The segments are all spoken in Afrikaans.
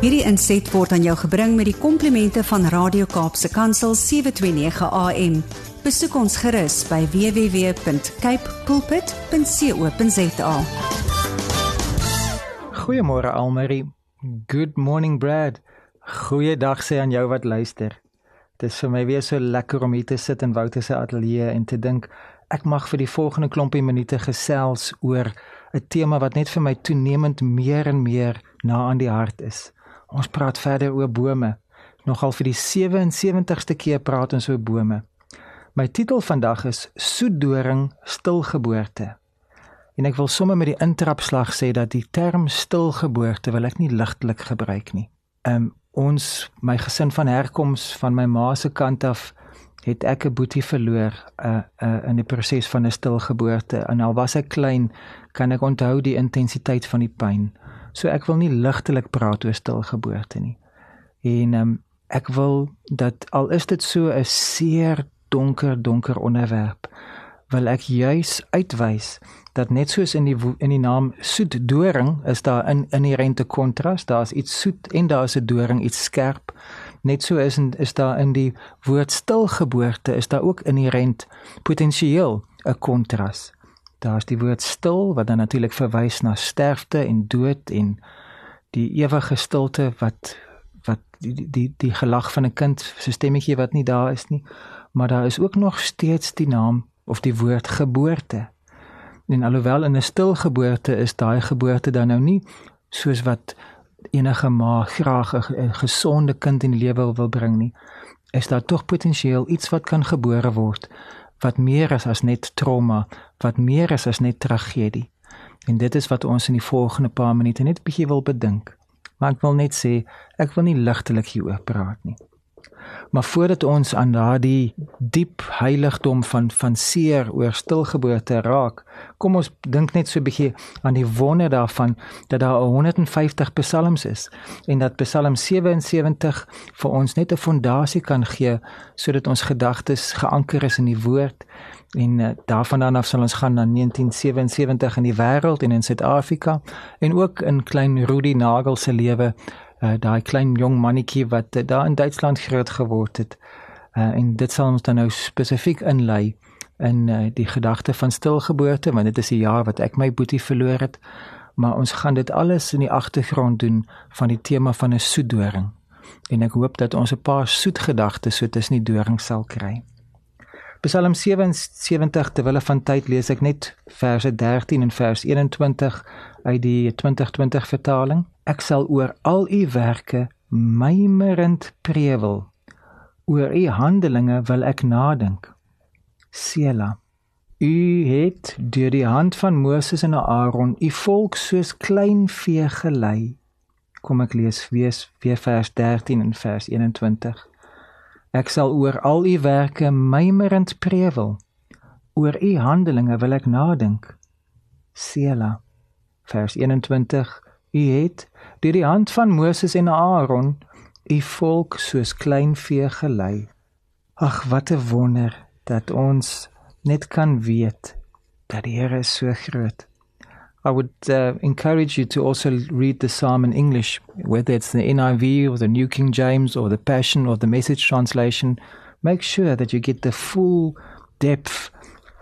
Hierdie inset word aan jou gebring met die komplimente van Radio Kaapse Kansel 729 AM. Besoek ons gerus by www.cape pulpit.co.za. Goeiemôre Almarie. Good morning Brad. Goeiedag sê aan jou wat luister. Dit is vir my weer so lekker om hier te sit in Wouter se ateljee en te dink ek mag vir die volgende klompie minute gesels oor 'n tema wat net vir my toenemend meer en meer na aan die hart is. Ons praat verder oor bome. Nogal vir die 77ste keer praat ons oor bome. My titel vandag is Soedoring stilgeboorte. En ek wil sommer met die intrapslag sê dat die term stilgeboorte wil ek nie ligtelik gebruik nie. Um ons my gesin van herkoms van my ma se kant af het ek 'n boetie verloor uh, uh in die proses van 'n stilgeboorte en al was ek klein kan ek onthou die intensiteit van die pyn. So ek wil nie ligtelik praat oor stilgeboorte nie. En um, ek wil dat al is dit so 'n seer donker donker onderwerp, wil ek juis uitwys dat net soos in die in die naam soet doring is daar in inherente kontras, daar's iets soet en daar's 'n doring iets skerp. Net so is is daar in die woord stilgeboorte is daar ook inherent potensieel 'n kontras. Daar's die woord stil wat dan natuurlik verwys na sterfte en dood en die ewige stilte wat wat die die die, gelag van 'n kind se stemmetjie wat nie daar is nie. Maar daar is ook nog steeds die naam of die woord geboorte. En alhoewel in 'n stil geboorte is daai geboorte dan nou nie soos wat enige ma graag 'n gesonde kind in die lewe wil bring nie, is daar tog potensieel iets wat kan gebore word wat meer is as net trauma, wat meer is as net tragedie. En dit is wat ons in die volgende paar minute net 'n bietjie wil bedink. Maar ek wil net sê, ek wil nie ligtelik hieroor praat nie. Maar voordat ons aan daardie diep heiligdom van van seer oor stilgeboorte raak, kom ons dink net so 'n bietjie aan die wonder daarvan dat daar 150 psalms is en dat Psalm 77 vir ons net 'n fondasie kan gee sodat ons gedagtes geanker is in die woord en uh, daarvan dan af sal ons gaan na 1977 in die wêreld en in Suid-Afrika en ook in klein Rudy Nagel se lewe uh, daai klein jong mannetjie wat uh, daar in Duitsland groot geword het. Uh, en dit sal ons dan nou spesifiek inlei in uh, die gedagte van stilgeboorte want dit is die jaar wat ek my boetie verloor het. Maar ons gaan dit alles in die agtergrond doen van die tema van 'n soedoring. En ek hoop dat ons 'n paar soet gedagtes so tussen die doring sal kry. Psalm 77 terwyl van tyd lees ek net verse 13 en vers 21 uit die 2020 vertaling. Ek sal oor al u werke mymerend prewel. Oor u handelinge wil ek nadink. Sela. U het deur die hand van Moses en Aaron u volk soos klein vee gelei. Kom ek lees weer, weer vers 13 en vers 21. Ek sal oor al u werke mymerend prewel. Oor u handelinge wil ek nadink. Sela. Vers 21. U het deur die hand van Moses en Aaron u volk soos klein vee gelei. Ag wat 'n wonder dat ons net kan weet dat die Here so groot. I would uh, encourage you to also read the psalm in English, whether it's the NIV or the New King James or the Passion or the Message translation. Make sure that you get the full depth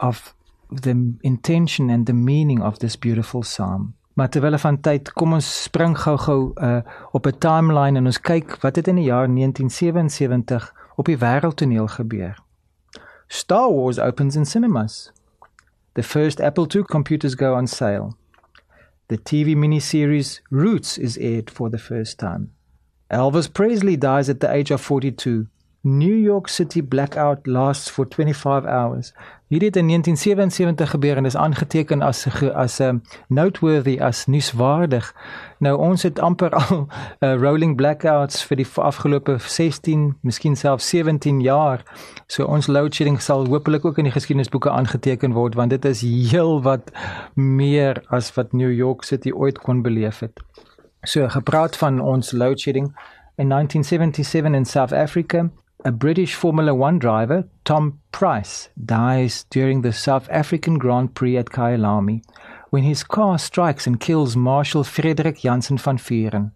of the intention and the meaning of this beautiful psalm. Maar terwyl van tyd, kom ons spring gou-gou uh op 'n timeline en ons kyk wat het in die jaar 1977 op die wêreldtoneel gebeur. Star Wars opens in cinemas. The first Apple II computers go on sale. The TV miniseries Roots is aired for the first time. Elvis Presley dies at the age of 42. New York City blackout lasts for 25 hours. Hierdie het in 1977 gebeur en is aangeteken as as 'n um, noteworthy as nuuswaardig. Nou ons het amper al uh, rolling blackouts vir die afgelope 16, miskien selfs 17 jaar. So ons load shedding sal hopelik ook in die geskiedenisboeke aangeteken word want dit is heel wat meer as wat New York City ooit kon beleef het. So gepraat van ons load shedding in 1977 in South Africa A British Formula One driver, Tom Price, dies during the South African Grand Prix at Kyalami when his car strikes and kills Marshal Frederik Jansen van Vuren.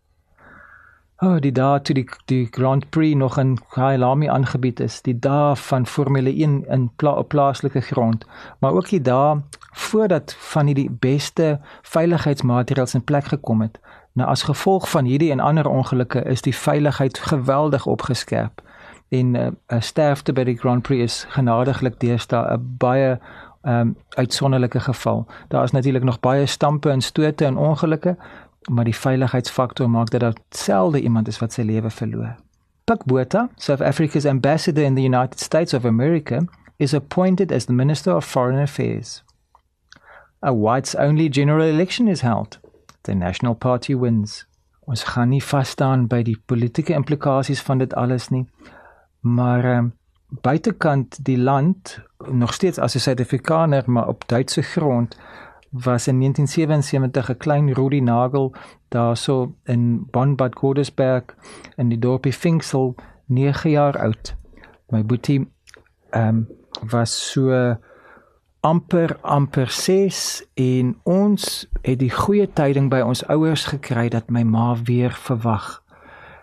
oh, die dae toe die die Grand Prix nog in Kyalami aangebied is, die dae van Formule 1 in pla, plaaslike grond, maar ook die dae voordat van hierdie beste veiligheidsmaatreëls in plek gekom het. Nou as gevolg van hierdie en ander ongelukke is die veiligheid geweldig opgeskerp en 'n uh, uh, sterfte by die Grand Prix is genadiglik deesdae 'n baie um, uitsonderlike geval. Daar is natuurlik nog baie stampe en stote en ongelukke, maar die veiligheidsfaktor maak dat daar selde iemand is wat sy lewe verloor. Puck Botha, South Africa's ambassador in the United States of America, is appointed as the Minister of Foreign Affairs. A whites only general election is held. The National Party wins. Ons gaan nie vas staan by die politieke implikasies van dit alles nie. Maar um, buitekant die land nog steeds as 'n Suid-Afrikaner maar op Duitse grond was in 1977 'n klein Rudi Nagel daarso in Bonbad Godesberg in die dorpie Finksel 9 jaar oud. My boetie ehm um, was so amper amper 6 en ons het die goeie tyding by ons ouers gekry dat my ma weer verwag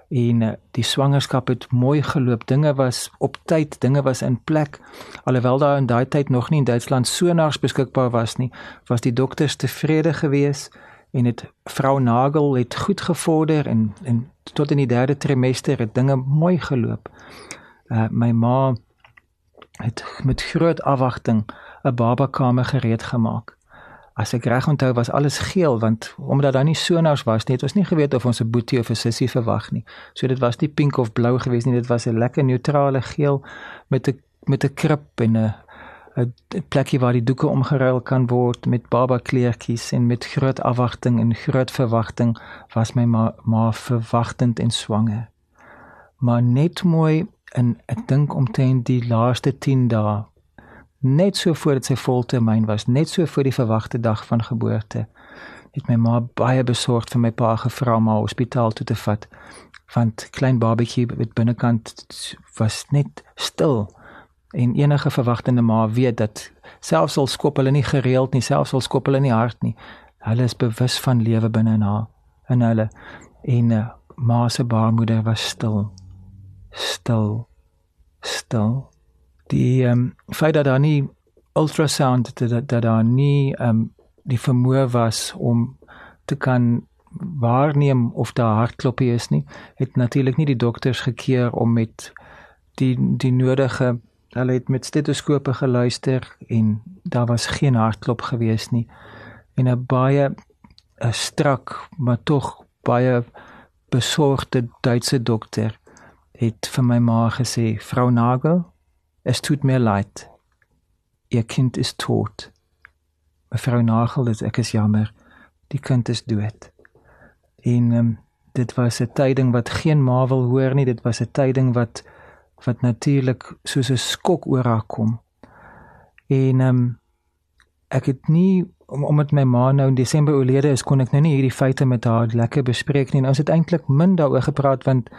en uh, die swangerskap het mooi geloop. Dinge was op tyd, dinge was in plek. Alhoewel daar in daai tyd nog nie in Duitsland sonars beskikbaar was nie, was die dokters tevrede geweest en het vrou Nagel het goed gevorder en en tot in die derde trimester het dinge mooi geloop. Uh my ma het met groot afwagting 'n babakamer gereed gemaak as ek reg onthou was alles geel want omdat daar nie sonars was nie het ons nie geweet of ons 'n boetie of 'n sussie verwag nie. So dit was nie pink of blou geweest nie, dit was 'n lekker neutrale geel met 'n met 'n krip en 'n 'n plekkie waar die doeke omgeruil kan word met baba kleertjies en met groot afwagting en groot verwagting was my ma, ma verwagtend en swanger. Maar net mooi en ek dink omtrent die laaste 10 dae net so voordat sy voltermyn was, net so voor die verwagte dag van geboorte, het my ma baie besorgd vir my pa gevra om haar hospitaal toe te vat. Want klein babatjie met binnekant was net stil. En enige verwagtende ma weet dat selfs al skop hulle nie gereeld nie, selfs al skop hulle nie hard nie, hulle is bewus van lewe binne in haar en hulle en uh, ma se baarmoeder was stil. Stil. Stil die ehm um, feit dat daar nie ultrasound dat dat daar nie ehm um, die vermoë was om te kan waarneem of daar hartklopie is nie het natuurlik nie die dokters gekeer om met die die nodige hulle het met stetoskope geluister en daar was geen hartklop gewees nie. En 'n baie 'n strak maar tog baie besorgde Duitse dokter het vir my ma gesê vrou Nagel Es tut mir leid. Ihr Kind ist tot. Mevrou Nagel, dit ek is jammer. Die kind is dood. En um, dit was 'n tyding wat geen ma wil hoor nie. Dit was 'n tyding wat wat natuurlik soos 'n skok oor haar kom. En um, ek het nie om omdat my ma nou in Desember oorlede is, kon ek nou nie hierdie feite met haar lekker bespreek nie. Ons het eintlik min daaroor gepraat want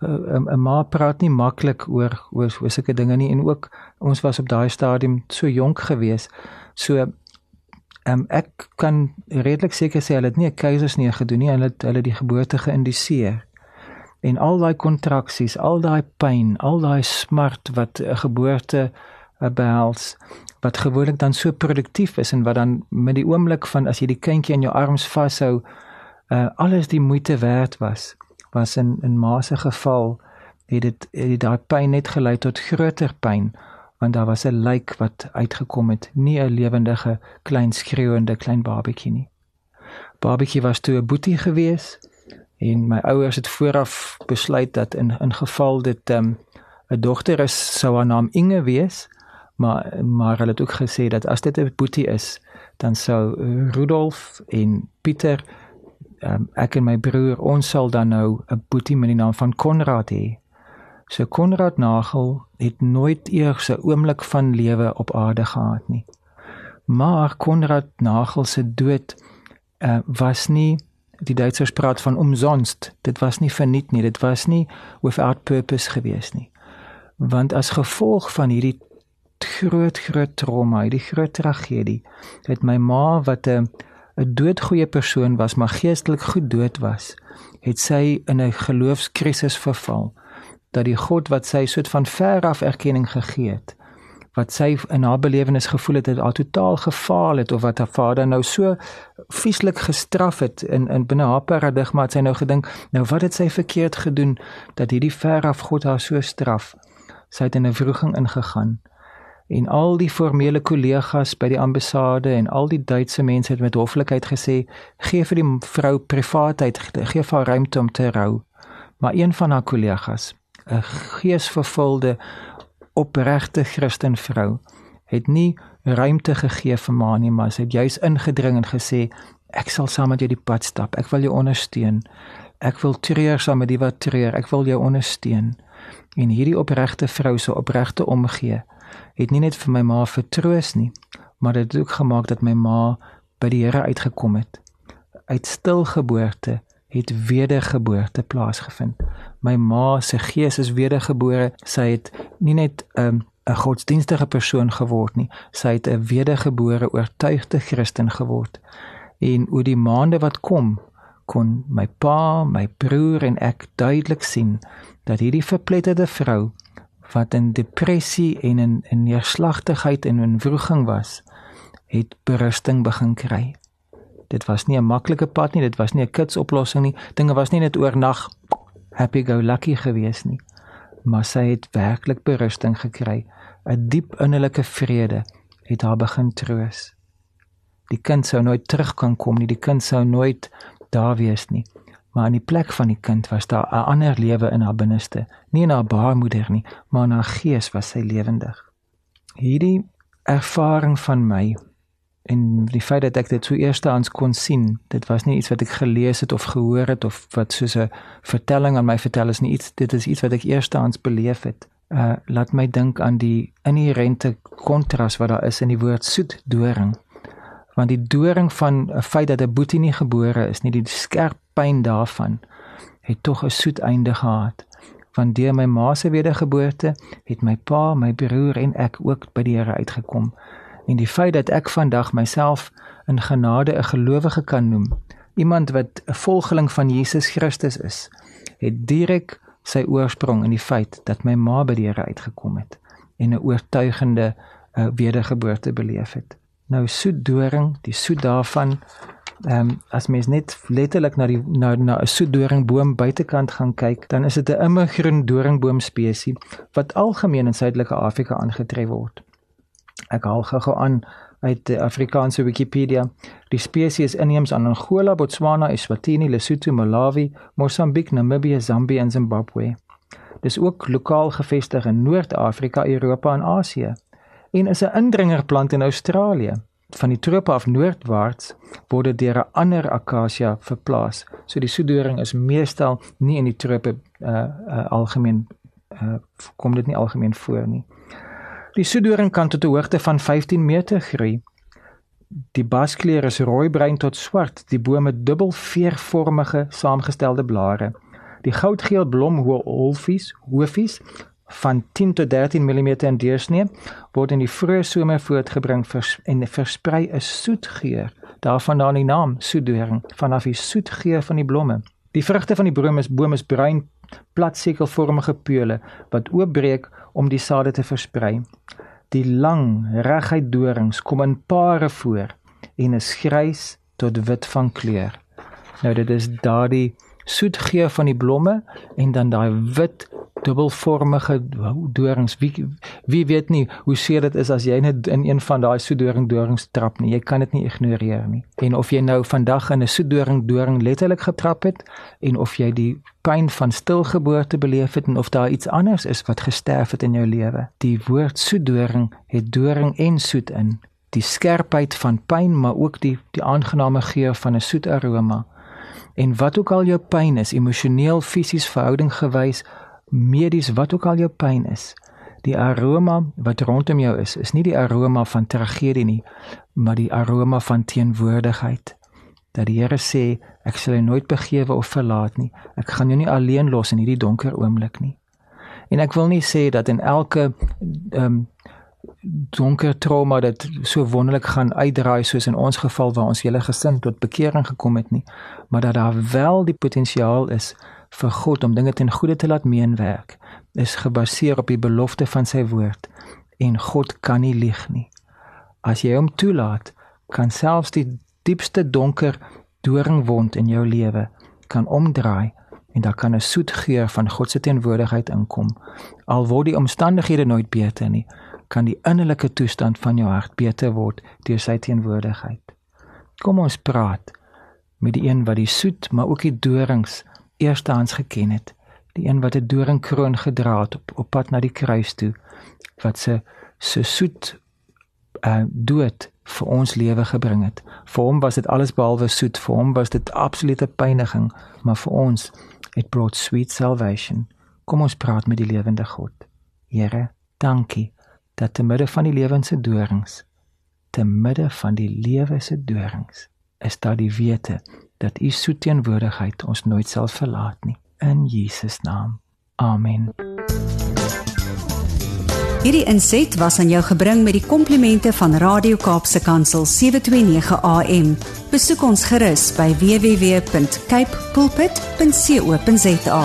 'n uh, ma praat nie maklik oor oor so sulke dinge nie en ook ons was op daai stadium so jonk gewees. So um, ek kan redelik seker sê hulle het nie 'n keisersnee gedoen nie, hulle het hulle die geboorte geïndiseer. En al daai kontraksies, al daai pyn, al daai smart wat 'n geboorte uh, behels wat gewoonlik dan so produktief is en wat dan met die oomblik van as jy die kindjie in jou arms vashou, uh, alles die moeite werd was was in in ma se geval het dit het daai pyn net gelei tot groter pyn want daar was 'n lijk wat uitgekom het. Nie 'n lewendige klein skreeuende klein babatjie nie. Babatjie was toe 'n boetie gewees en my ouers het vooraf besluit dat in in geval dit 'n um, dogter is sou haar naam Inge wees maar maar hulle het ook gesê dat as dit 'n boetie is dan sou Rudolf en Pieter um, ek en my broer ons sal dan nou 'n boetie met die naam van Konrad hê. So Konrad Nagel het nooit eers 'n oomblik van lewe op aarde gehad nie. Maar Konrad Nagel se dood uh, was nie die Duitsers praat van umsonst. Dit was nie verniet nie. Dit was nie without purpose gewees nie. Want as gevolg van hierdie groot groot trauma, hierdie groot tragedie, het my ma wat 'n 'n doodgoeie persoon was, maar geestelik goed dood was, het sy in 'n geloofskrisis verval dat die God wat sy soort van ver af erkenning gegee het, wat sy in haar belewenis gevoel het het al totaal gefaal het of wat haar vader nou so vieslik gestraf het in in binne haar paradigma het sy nou gedink nou wat het sy verkeerd gedoen dat hierdie ver af God haar so straf? Sy het in 'n wroging ingegaan en al die formele kollegas by die ambassade en al die Duitse mense het met hoflikheid gesê gee vir die vrou privaatheid gee vir haar ruimte om te rou maar een van haar kollegas 'n geesvervulde opregte Christen vrou het nie ruimte gegee vir ma nie, maar sy het juis ingedring en gesê ek sal saam met jou die pad stap. Ek wil jou ondersteun. Ek wil treur saam met die wat treur. Ek wil jou ondersteun. En hierdie opregte vrou se opregte omgee het nie net vir my ma vertroos nie, maar dit het ook gemaak dat my ma by die Here uitgekom het. Uit stilgeboorte het wedergeboorte plaasgevind. My ma se gees is wedergebore. Sy het nie net 'n um, 'n godsdienstige persoon geword nie, sy het 'n wedergebore oortuigde Christen geword. En oor die maande wat kom, kon my pa, my broer en ek duidelik sien dat hierdie verpletterde vrou wat in depressie en in, in neerslagtigheid en in wroging was, het berusting begin kry dit was nie 'n maklike pad nie, dit was nie 'n kits oplossing nie. Dinge was nie net oornag happy go lucky gewees nie. Maar sy het werklik berusting gekry. 'n Diep innerlike vrede het haar begin troos. Die kind sou nooit terug kan kom nie, die kind sou nooit daar wees nie. Maar in die plek van die kind was daar 'n ander lewe in haar binneste, nie in haar baarmoeder nie, maar in haar gees was sy lewendig. Hierdie ervaring van my en die feit dat ek dit so eerstehands kon sien, dit was nie iets wat ek gelees het of gehoor het of wat soos 'n vertelling aan my vertel is nie iets dit is iets wat ek eerstehands beleef het. Uh laat my dink aan die inherente kontras wat daar is in die woord soet doring. Want die doring van 'n feit dat 'n boetie nie gebore is nie, die skerp pyn daarvan het tog 'n soet einde gehad. Van deur my ma se wedergeboorte het my pa, my broer en ek ook by die Here uitgekom en die feit dat ek vandag myself in genade 'n gelowige kan noem, iemand wat 'n volgeling van Jesus Christus is, het direk sy oorsprong in die feit dat my ma by die Here uitgekom het en 'n oortuigende uh, wedergeboorte beleef het. Nou soet doring, die soet daarvan Ehm um, as mens net letterlik na die na na 'n soet doringboom buitekant gaan kyk, dan is dit 'n immergroen doringboom spesies wat algemeen in Suidelike Afrika aangetref word. Ek haal gou-gou aan uit die Afrikaanse Wikipedia. Die spesies is inheems aan Angola, Botswana, Eswatini, Lesotho, Malawi, Mosambiek, Namibië, Zambië en Zimbabwe. Dis ook lokaal gevestig in Noord-Afrika, Europa en Asië en is 'n indringerplant in Australië. Van die trope af noordwaarts word dit deur 'n ander akasia verplaas. So die soedoring is meestal nie in die trope uh, uh algemeen uh kom dit nie algemeen voor nie. Die soedoring kan tot 'n hoogte van 15 meter groei. Die baskleur is rooi-bruin tot swart. Die boom het dubbel veervormige saamgestelde blare. Die goudgeel blom hooffies, hooffies van 10 tot 13 mm in deursnee word in die vroeë somer voortgebring vers, en versprei 'n soet geur. Daarvandaan die naam soedoring vanaf die soet geur van die blomme. Die vrugte van die boom is boom is bruin platsekelvormige peule wat oopbreek om die sade te versprei. Die lang, reguit dorings kom in pare voor en is grys tot wit van kleur. Nou dit is daardie soet geur van die blomme en dan daai wit dubbelvormige dorings. Wie wie weet nie hoe seer dit is as jy net in een van daai soedoring dorings trap nie. Jy kan dit nie ignoreer nie. En of jy nou vandag in 'n soedoring doring letterlik getrap het en of jy die pyn van stilgeboorte beleef het en of daar iets anders is wat gesterf het in jou lewe. Die woord soedoring het doring en soet in. Die skerpheid van pyn, maar ook die die aangename geur van 'n soet aroma. En wat ook al jou pyn is, emosioneel, fisies, verhouding gewys, medies wat ook al jou pyn is, die aroma wat rondom jou is, is nie die aroma van tragedie nie, maar die aroma van teenwoordigheid. Dat die Here sê, ek sal jou nooit begewe of verlaat nie. Ek gaan jou nie alleen los in hierdie donker oomblik nie. En ek wil nie sê dat in elke ehm um, donker trauma dit so wonderlik gaan uitdraai soos in ons geval waar ons hele gesin tot bekering gekom het nie, maar dat daar wel die potensiaal is vir God om dinge ten goeie te laat meenwerk, is gebaseer op die belofte van sy woord en God kan nie lieg nie. As jy hom toelaat, kan selfs die diepste donker doringwond in jou lewe kan omdraai en daar kan 'n soet geur van God se teenwoordigheid inkom. Al word die omstandighede nooit beter nie, kan die innerlike toestand van jou hart beter word deur sy teenwoordigheid. Kom ons praat met die een wat die soet, maar ook die dorings eerstehands geken het. Die een wat 'n doringkroon gedra het op, op pad na die kruis toe, wat se se soet uh dood vir ons lewe gebring het. Vir hom was dit alles behalwe soet, vir hom was dit absolute pyniging, maar vir ons it brought sweet salvation. Kom ons praat met die lewende God. Here, dankie dat te midde van die lewe se dorings, te midde van die lewe se dorings, is daar die wete dat u soet teenwoordigheid ons nooit sal verlaat nie. In Jesus naam. Amen. Hierdie inset was aan jou gebring met die komplimente van Radio Kaapse Kansel 729 AM. Besoek ons gerus by www.cape pulpit.co.za.